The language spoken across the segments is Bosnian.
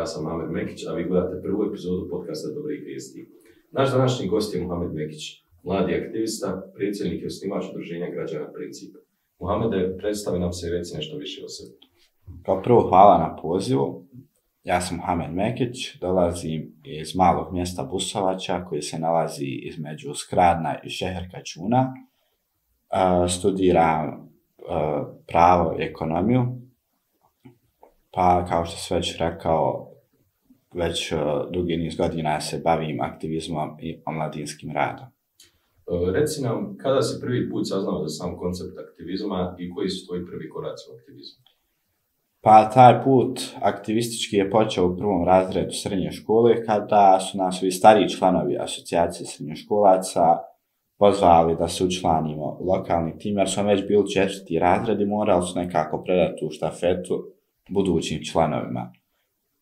Ja sam Amer Mekić, a vi gledate prvu epizodu podcasta Dobri vijesti. Naš današnji gost je Muhamed Mekić, mladi aktivista, predsjednik i osnivač udruženja građana Princip. Muhamede, predstavi nam se i reci nešto više o sebi. Kao prvo, hvala na pozivu. Ja sam Muhamed Mekić, dolazim iz malog mjesta Busovača koji se nalazi između Skradna i Šeher Kačuna. Uh, e, studiram uh, pravo i ekonomiju. Pa, kao što sam već rekao, već uh, dugi niz godina se bavim aktivizmom i omladinskim radom. Reci nam, kada si prvi put saznao za sam koncept aktivizma i koji su tvoji prvi koraci u aktivizmu? Pa taj put aktivistički je počeo u prvom razredu srednje škole kada su nas svi stariji članovi asocijacije srednjoškolaca pozvali da se učlanimo u lokalni tim, jer smo već bili četvrti razred i morali su nekako predati tu štafetu budućim članovima.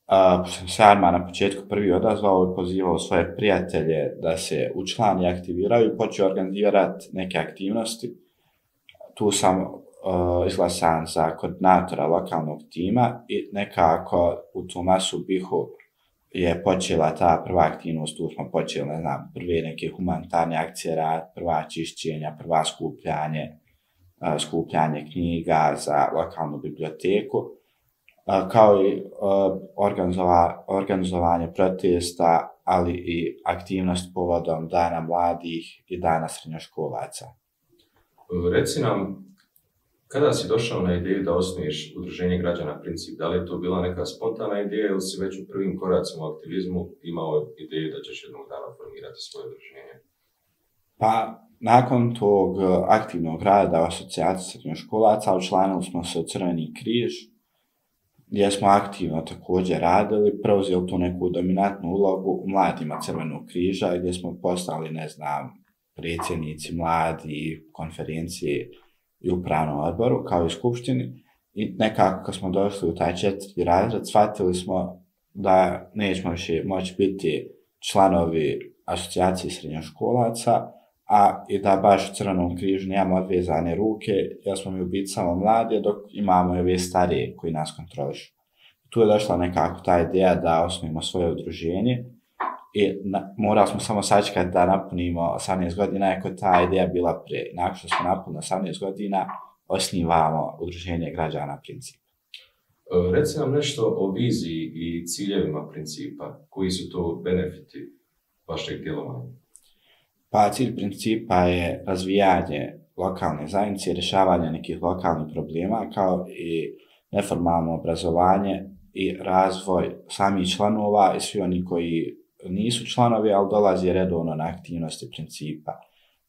Uh, sam se Arma na početku prvi odazvao i pozivao svoje prijatelje da se učlani i aktiviraju i počeo organizirati neke aktivnosti. Tu sam uh, izglasan za koordinatora lokalnog tima i nekako u tu masu bihu je počela ta prva aktivnost, tu smo počeli, ne znam, prve neke humanitarne akcije, rad, prva čišćenja, prva skupljanje, uh, skupljanje knjiga za lokalnu biblioteku, kao i organizova, organizovanje protesta, ali i aktivnost povodom Dana mladih i Dana srednjoškolaca. Reci nam, Kada si došao na ideju da osnuješ udruženje građana Princip, da li je to bila neka spontana ideja ili si već u prvim koracima u aktivizmu imao ideju da ćeš jednog dana formirati svoje udruženje? Pa, nakon tog aktivnog rada u asocijaciji srednjoškolaca, učlanili smo se u Crveni križ, gdje smo aktivno također radili, preuzeo tu neku dominantnu ulogu u mladima Crvenog križa, gdje smo postali, ne znam, predsjednici mladi, konferencije, i upravnom odboru, kao i skupštini. I nekako kad smo došli u taj četvrti razred, shvatili smo da nećemo više moći biti članovi asocijacije srednjoškolaca, a i da baš u Crvenom križu nemamo odvezane ruke, jer smo mi u biti samo mladi, dok imamo i ove starije koji nas kontrolišu. Tu je došla nekako ta ideja da osnovimo svoje udruženje, I na, morali smo samo sačekati da napunimo 18 godina, ako ta ideja bila pre. Nakon što smo napunili 18 godina, osnivamo udruženje građana principa. E, reci nam nešto o viziji i ciljevima principa. Koji su to benefiti vašeg djelovanja? Pa cilj principa je razvijanje lokalne zajednice, rješavanje nekih lokalnih problema, kao i neformalno obrazovanje i razvoj samih članova i svi oni koji nisu članovi, ali dolazi redovno na aktivnosti principa.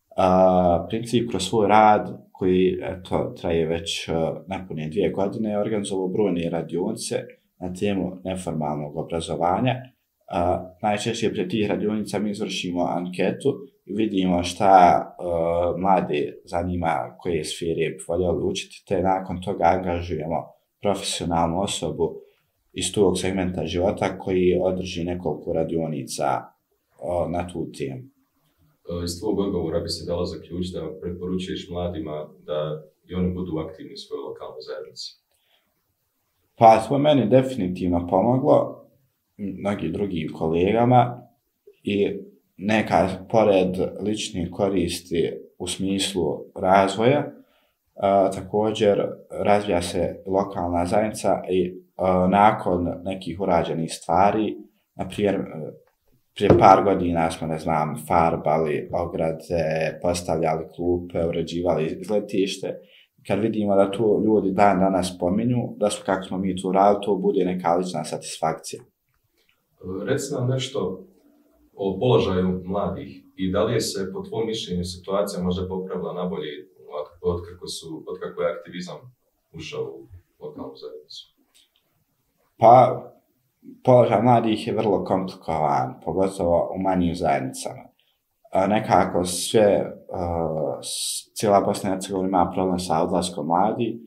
Uh, princip kroz svoj rad, koji eto, traje već e, uh, napune dvije godine, je organizovao brojne radionice na temu neformalnog obrazovanja. Uh, najčešće pre tih radionica mi izvršimo anketu vidimo šta uh, mlade zanima koje sfere bi voljeli učiti, te nakon toga angažujemo profesionalnu osobu iz tog segmenta života koji održi nekoliko radionica o, na tu temu. E, iz tvojeg odgovora bi se dalo zaključiti da preporučuješ mladima da i oni budu aktivni u svojoj lokalnoj zajednici. Pa, to meni definitivno pomoglo mnogi drugim kolegama i neka pored ličnih koristi u smislu razvoja, a, također razvija se lokalna zajednica i nakon nekih urađenih stvari, na primjer, e, prije par godina smo, ne znam, farbali ograde, postavljali klupe, uređivali izletište. Kad vidimo da tu ljudi dan danas spominju, da su kako smo mi tu radili, to bude neka lična satisfakcija. Reci nam nešto o položaju mladih i da li je se po tvojom mišljenju situacija možda popravila nabolje od, od, kako su, od kako je aktivizam ušao u lokalnu zajednicu? Pa, položaj mladih je vrlo komplikovan, pogotovo u manjim zajednicama. A, nekako sve, uh, cijela Bosna i Hercegovina ima problem sa odlaskom mladi,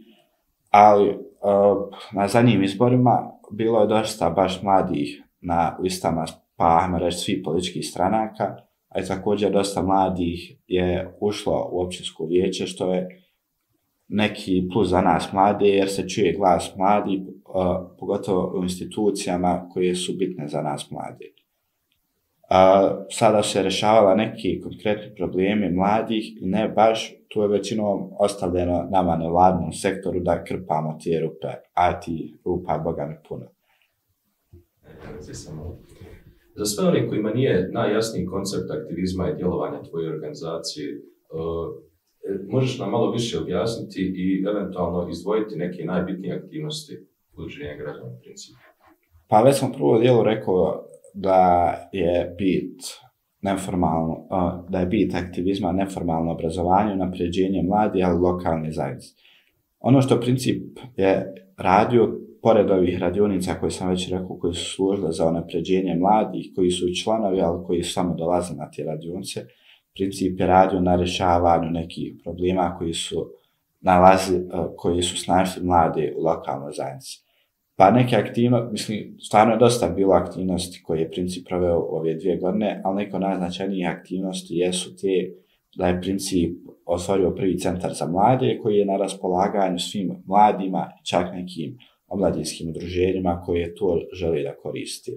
ali uh, na zadnjim izborima bilo je dosta baš mladih na listama, pa ajmo reći, svih političkih stranaka, a i također dosta mladih je ušlo u općinsko vijeće, što je neki plus za nas mlade, jer se čuje glas mladi, uh, e, pogotovo u institucijama koje su bitne za nas mlade. Uh, sada se rešavala neki konkretni problemi mladih i ne baš, tu je većinom ostavljeno nama nevladnom sektoru da krpamo te rupe, a ti rupa, boga mi puno. Za sve one kojima nije najjasniji koncept aktivizma i djelovanja tvoje organizacije, uh, možeš nam malo više objasniti i eventualno izdvojiti neke najbitnije aktivnosti udruženja građana principa? principu? Pa već sam prvo dijelu rekao da je bit neformalno, e, da je bit aktivizma neformalno obrazovanje, napređenje mladi, ali lokalne zajednice. Ono što princip je radio, pored ovih radionica koje sam već rekao, koji su služile za napređenje mladih, koji su i članovi, ali koji samo dolaze na te radionice, princip je radio na rješavanju nekih problema koji su nalazi, e, koji su snašli mlade u lokalnoj zajednici. Pa neke aktivnosti, mislim, stvarno je dosta bilo aktivnosti koje je princip proveo ove dvije godine, ali neko najznačajnijih aktivnosti jesu te da je princip osvorio prvi centar za mlade koji je na raspolaganju svim mladima i čak nekim omladinskim udruženjima koje to želi da koristi.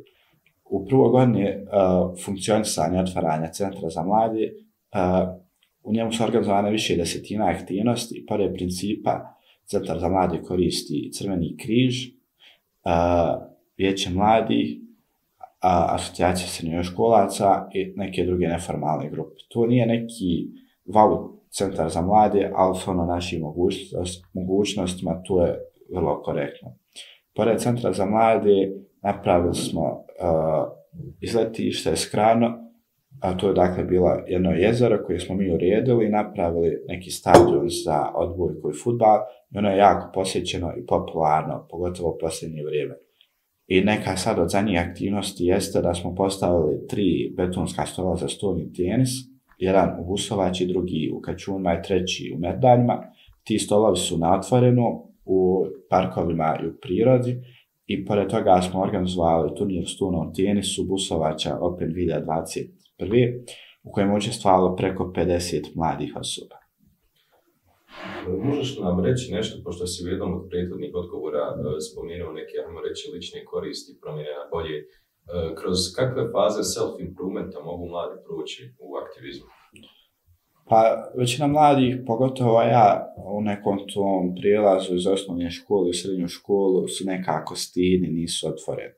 U prvoj godini uh, funkcionisanja otvaranja centra za mlade uh, u njemu su organizovane više desetina aktivnosti i pored principa Centar za mlade koristi Crveni križ, uh, Vijeće mladih, a, asocijacija srednjoškolaca i neke druge neformalne grupe. To nije neki wow centar za mlade, ali su ono naši mogućnost, mogućnostima, to je vrlo korektno. Pored centra za mlade napravili smo uh, izletište skrano, a to je dakle bila jedno jezero koje smo mi uredili i napravili neki stadion za odbojku i futbal i ono je jako posjećeno i popularno, pogotovo u posljednje vrijeme. I neka sad od zadnjih aktivnosti jeste da smo postavili tri betonska stola za stolni tenis, jedan u Busovači, drugi u Kačunima i treći u Merdanjima. Ti stolovi su na otvorenu u parkovima i u prirodi i pored toga smo organizovali turnir stolnog tenisu Busovača Open 2020 prvi, u kojem je učestvalo preko 50 mladih osoba. Možeš nam reći nešto, pošto si u jednom od prethodnih odgovora e, spomenuo neke, ajmo reći, lične koristi promjene na bolje. E, kroz kakve faze self-improvementa mogu mladi proći u aktivizmu? Pa, većina mladih, pogotovo ja, u nekom tom prijelazu iz osnovne škole u srednju školu su nekako stidni, nisu otvoreni.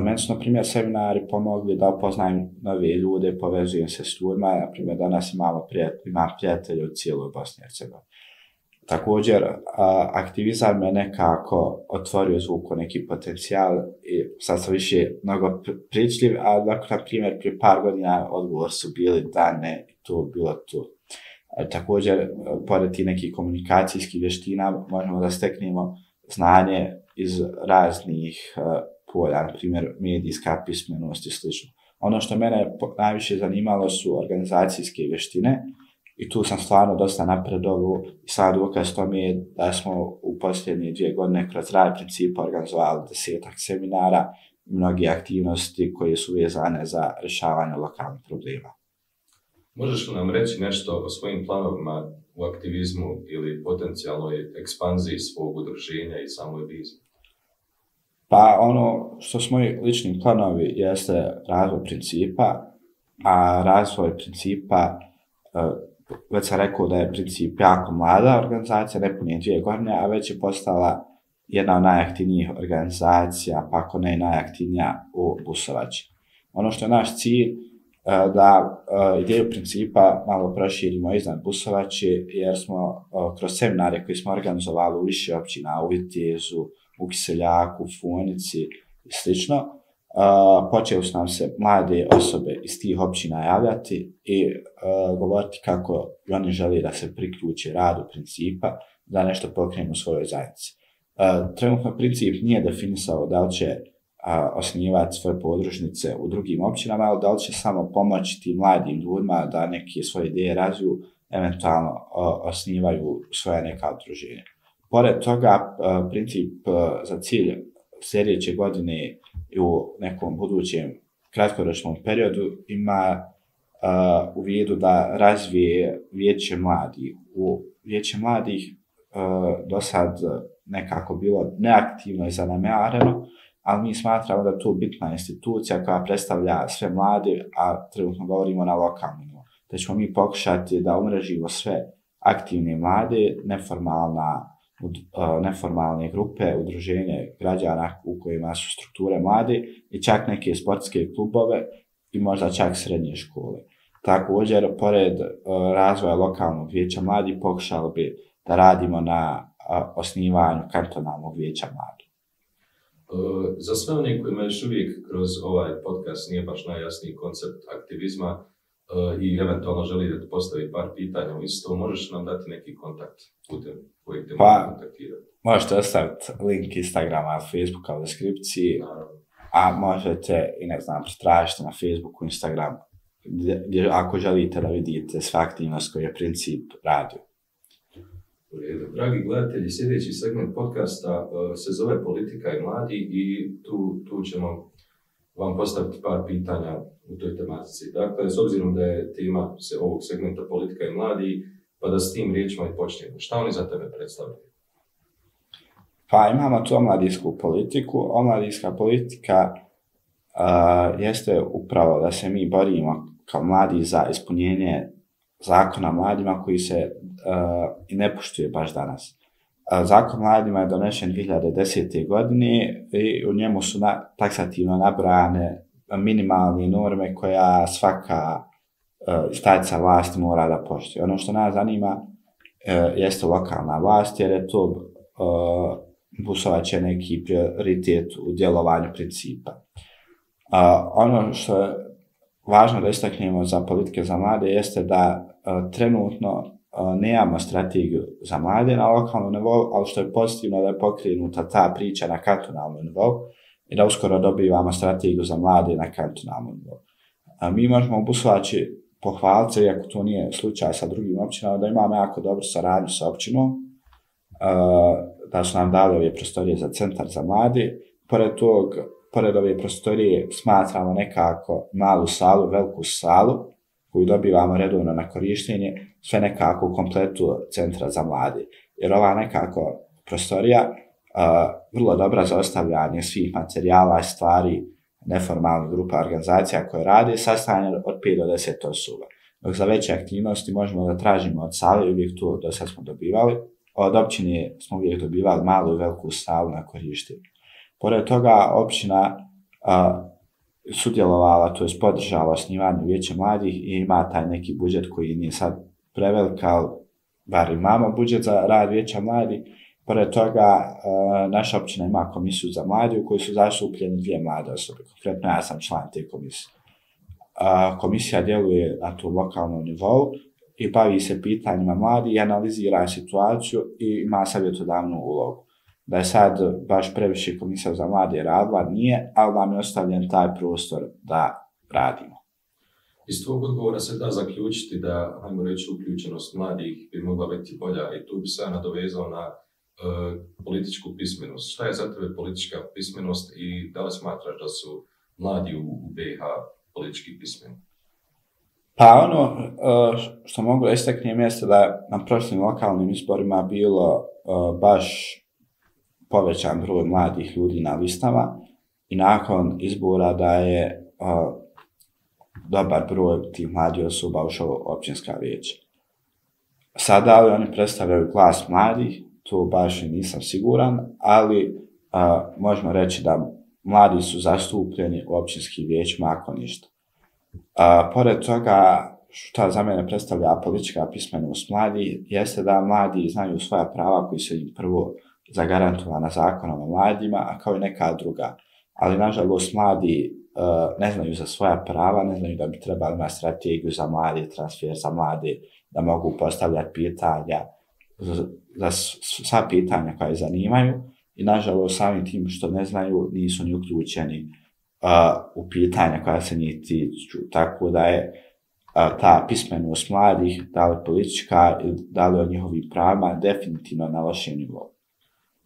Meni su, na primjer, seminari pomogli da upoznajem nove ljude, povezujem se s ljudima, na primjer, danas imamo prijatelj, imam prijatelje u cijeloj Bosni i Hercegovini. Također, aktivizam je nekako otvorio zvuk neki potencijal i sad sam više mnogo pričljiv, a dakle, na primjer, prije par godina odgovor su bili da ne, to bilo tu. E, također, pored ti nekih komunikacijskih vještina, možemo da steknemo znanje iz raznih e, polja, na primjer medijska pismenost i sl. Ono što mene najviše zanimalo su organizacijske vještine i tu sam stvarno dosta napredovu i sad ukaz to mi je da smo u posljednje dvije godine kroz rad principa organizovali desetak seminara i mnogi aktivnosti koje su vezane za rješavanje lokalnih problema. Možeš li nam reći nešto o svojim planovima u aktivizmu ili potencijalnoj ekspanziji svog udruženja i samoj viziji? Pa ono što smo moji lični planovi jeste razvoj principa, a razvoj principa, uh, već sam rekao da je princip jako mlada organizacija, ne punije dvije godine, a već je postala jedna od najaktivnijih organizacija, pa ako ne najaktivnija u Busovači. Ono što je naš cilj, e, da e, ideju principa malo proširimo iznad Busovači, jer smo e, kroz seminare koji smo organizovali u više općina, u Vitezu, u Kiseljaku, u Funici i slično, uh, počeo su nam se mlade osobe iz tih općina javljati i uh, govoriti kako oni želi da se priključe radu principa, da nešto pokrenu u svojoj zajednici. Uh, trenutno princip nije definisao da li će uh, osnivati svoje podružnice u drugim općinama, ali da li će samo pomoći tim mladim ljudima da neke svoje ideje razviju, eventualno uh, osnivaju svoje neka udruženja. Pored toga, princip za cilj sljedeće godine i u nekom budućem kratkoročnom periodu ima u vidu da razvije vijeće mladih. U vijeće mladih do sad nekako bilo neaktivno i zanemareno, ali mi smatramo da to bitna institucija koja predstavlja sve mlade, a trenutno govorimo na lokalnom da ćemo mi pokušati da umrežimo sve aktivne mlade, neformalna, neformalne grupe, udruženje građana u kojima su strukture mlade i čak neke sportske klubove i možda čak srednje škole. Također, pored e, razvoja lokalnog vijeća mladi, pokušali bi da radimo na osnivanju kantonalnog vijeća mladi. E, za sve one kojima još uvijek kroz ovaj podcast nije baš najjasniji koncept aktivizma, i eventualno želi da ti postavi par pitanja u isto, možeš nam dati neki kontakt putem kojeg te pa, mogu kontaktirati. Možete ostaviti link Instagrama, Facebooka u deskripciji, Naravno. a možete i ne znam, tražite na Facebooku, Instagram, gdje, ako želite da vidite sve aktivnost koje je princip radio. Dragi gledatelji, sljedeći segment podcasta uh, se zove Politika i mladi i tu, tu ćemo vam postaviti par pitanja u toj tematici. Dakle, s obzirom da je tema se ovog segmenta politika i mladi, pa da s tim riječima i počnemo. Šta oni za tebe predstavljaju? Pa imamo tu omladinsku politiku. Omladijska politika uh, jeste upravo da se mi borimo kao mladi za ispunjenje zakona mladima koji se uh, i ne poštuje baš danas. Zakon mladima je donešen 2010. godine i u njemu su na, taksativno nabrane minimalne norme koja svaka e, uh, stajica vlasti mora da poštuje. Ono što nas zanima uh, jeste lokalna vlast jer je to e, uh, busovaće neki prioritet u djelovanju principa. Uh, ono što je važno da istaknemo za politike za mlade jeste da uh, trenutno nemamo strategiju za mlade na lokalnom nivou, ali što je pozitivno da je pokrenuta ta priča na kantonalnom nivou i da uskoro dobivamo strategiju za mlade na kantonalnom nivou. A Mi možemo u Busovači pohvaliti, iako to nije slučaj sa drugim općinama, da imamo jako dobro saradnju sa općinom, da su nam dali ove prostorije za centar za mlade. Pored tog, pored ove prostorije smatramo nekako malu salu, veliku salu, koju dobivamo redovno na korištenje, sve nekako u kompletu centra za mlade. Jer ova nekako prostorija a, vrlo dobra za ostavljanje svih materijala stvari neformalnih grupa organizacija koje rade, sastavljanje od 5 do 10 osoba. Dok za veće aktivnosti možemo da tražimo od sale, uvijek tu do sad smo dobivali, od općine smo uvijek dobivali malu i veliku salu na korištenje. Pored toga, općina a, sudjelovala, to je podržala osnivanje vijeća mladih i ima taj neki budžet koji nije sad prevelik, ali bar imamo budžet za rad vijeća mladih. Pored toga, e, naša općina ima komisiju za mladi u kojoj su zaštupljeni dvije mlade osobe. Konkretno, ja sam član te komisije. E, komisija djeluje na tu lokalnom nivou i bavi se pitanjima mladi i analizira situaciju i ima savjetodavnu ulogu da je sad baš previše komisija za mlade radila, nije, ali nam je ostavljen taj prostor da radimo. Iz tvojeg odgovora se da zaključiti da, hajmo reći, uključenost mladih bi mogla biti bolja i tu bi se nadovezao na uh, političku pismenost. Šta je za tebe politička pismenost i da li smatraš da su mladi u, u BiH politički pismeni? Pa ono uh, što mogu da istaknem jeste da na prošlim lokalnim izborima bilo uh, baš povećan broj mladih ljudi na listama i nakon izbora da je a, dobar broj tih mladih osoba ušao u općinska vijeća. Sada li oni predstavljaju glas mladih, to baš nisam siguran, ali a, možemo reći da mladi su zastupljeni u općinskim vijećima ako ništa. A, pored toga, šta za mene predstavlja politička pismenost mladi, jeste da mladi znaju svoja prava koji se im prvo zagarantovana zakonom o mladima, a kao i neka druga. Ali, nažalost, mladi uh, ne znaju za svoja prava, ne znaju da bi trebali imati strategiju za mlade, transfer za mlade, da mogu postavljati pitanja za, za sva pitanja koje zanimaju. I, nažalost, samim tim što ne znaju, nisu ni uključeni uh, u pitanja koja se njih tiču. Tako da je uh, ta pismenost mladih, da li politička, da li o njihovim pravima, definitivno na lošem nivou.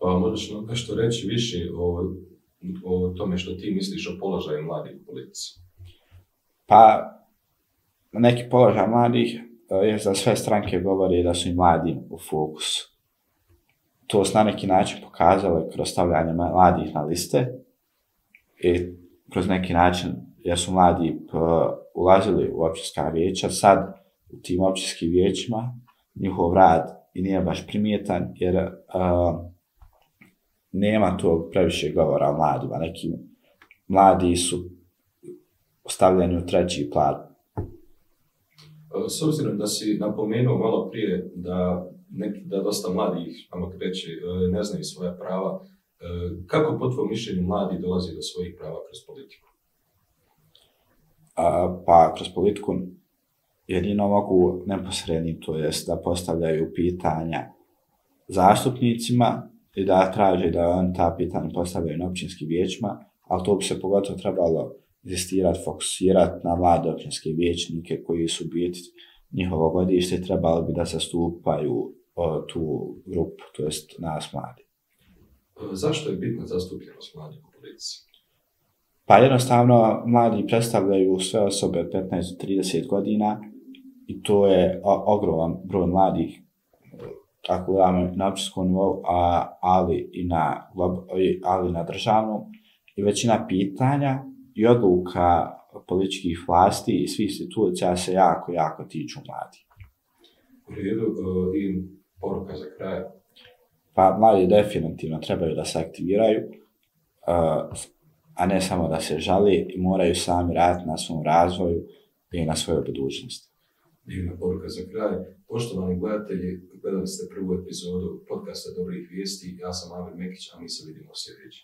Pa možeš nam nešto reći više o, o tome što ti misliš o položaju mladih u politici? Pa, neki položaj mladih, e, jer za sve stranke govori da su i mladi u fokusu. to se na neki način pokazalo kroz stavljanje mladih na liste i kroz neki način, jer su mladi p, ulazili u općinska vijeća, sad u tim općinskim vijećima njihov rad i nije baš primjetan, jer uh, nema tog previše govora o mladima. Neki mladi su stavljeni u treći plan. S obzirom da si napomenuo malo prije da, neki, da dosta mladih, ajmo reći, ne znaju svoja prava, kako po tvojom mišljenju mladi dolazi do svojih prava kroz politiku? A, pa, kroz politiku jedino mogu neposredni, to jest da postavljaju pitanja zastupnicima i da traže da on ta pitanja postavljaju na općinskim vijećima, ali to bi se pogotovo trebalo investirati, fokusirati na mlade općinske vijećnike koji su biti njihovo godište, trebalo bi da zastupaju o, tu grupu, to jest nas mladi. Zašto je bitna zastupljenost mladih u politici? Pa jednostavno, mladi predstavljaju sve osobe od 15 do 30 godina i to je ogroman broj mladih tako gledamo na općinskom nivou, a, ali, i na, ali na državnom. I većina pitanja i odluka političkih vlasti i svih institucija se jako, jako tiču mladi. U redu uh, i poruka za kraj. Pa mladi definitivno trebaju da se aktiviraju, uh, a ne samo da se žali i moraju sami raditi na svom razvoju i na svojoj budućnosti. Divna poruka za kraj. Poštovani gledatelji, gledali ste prvu epizodu podcasta Dobrih vijesti. Ja sam Amir Mekić, a mi se vidimo sljedeći.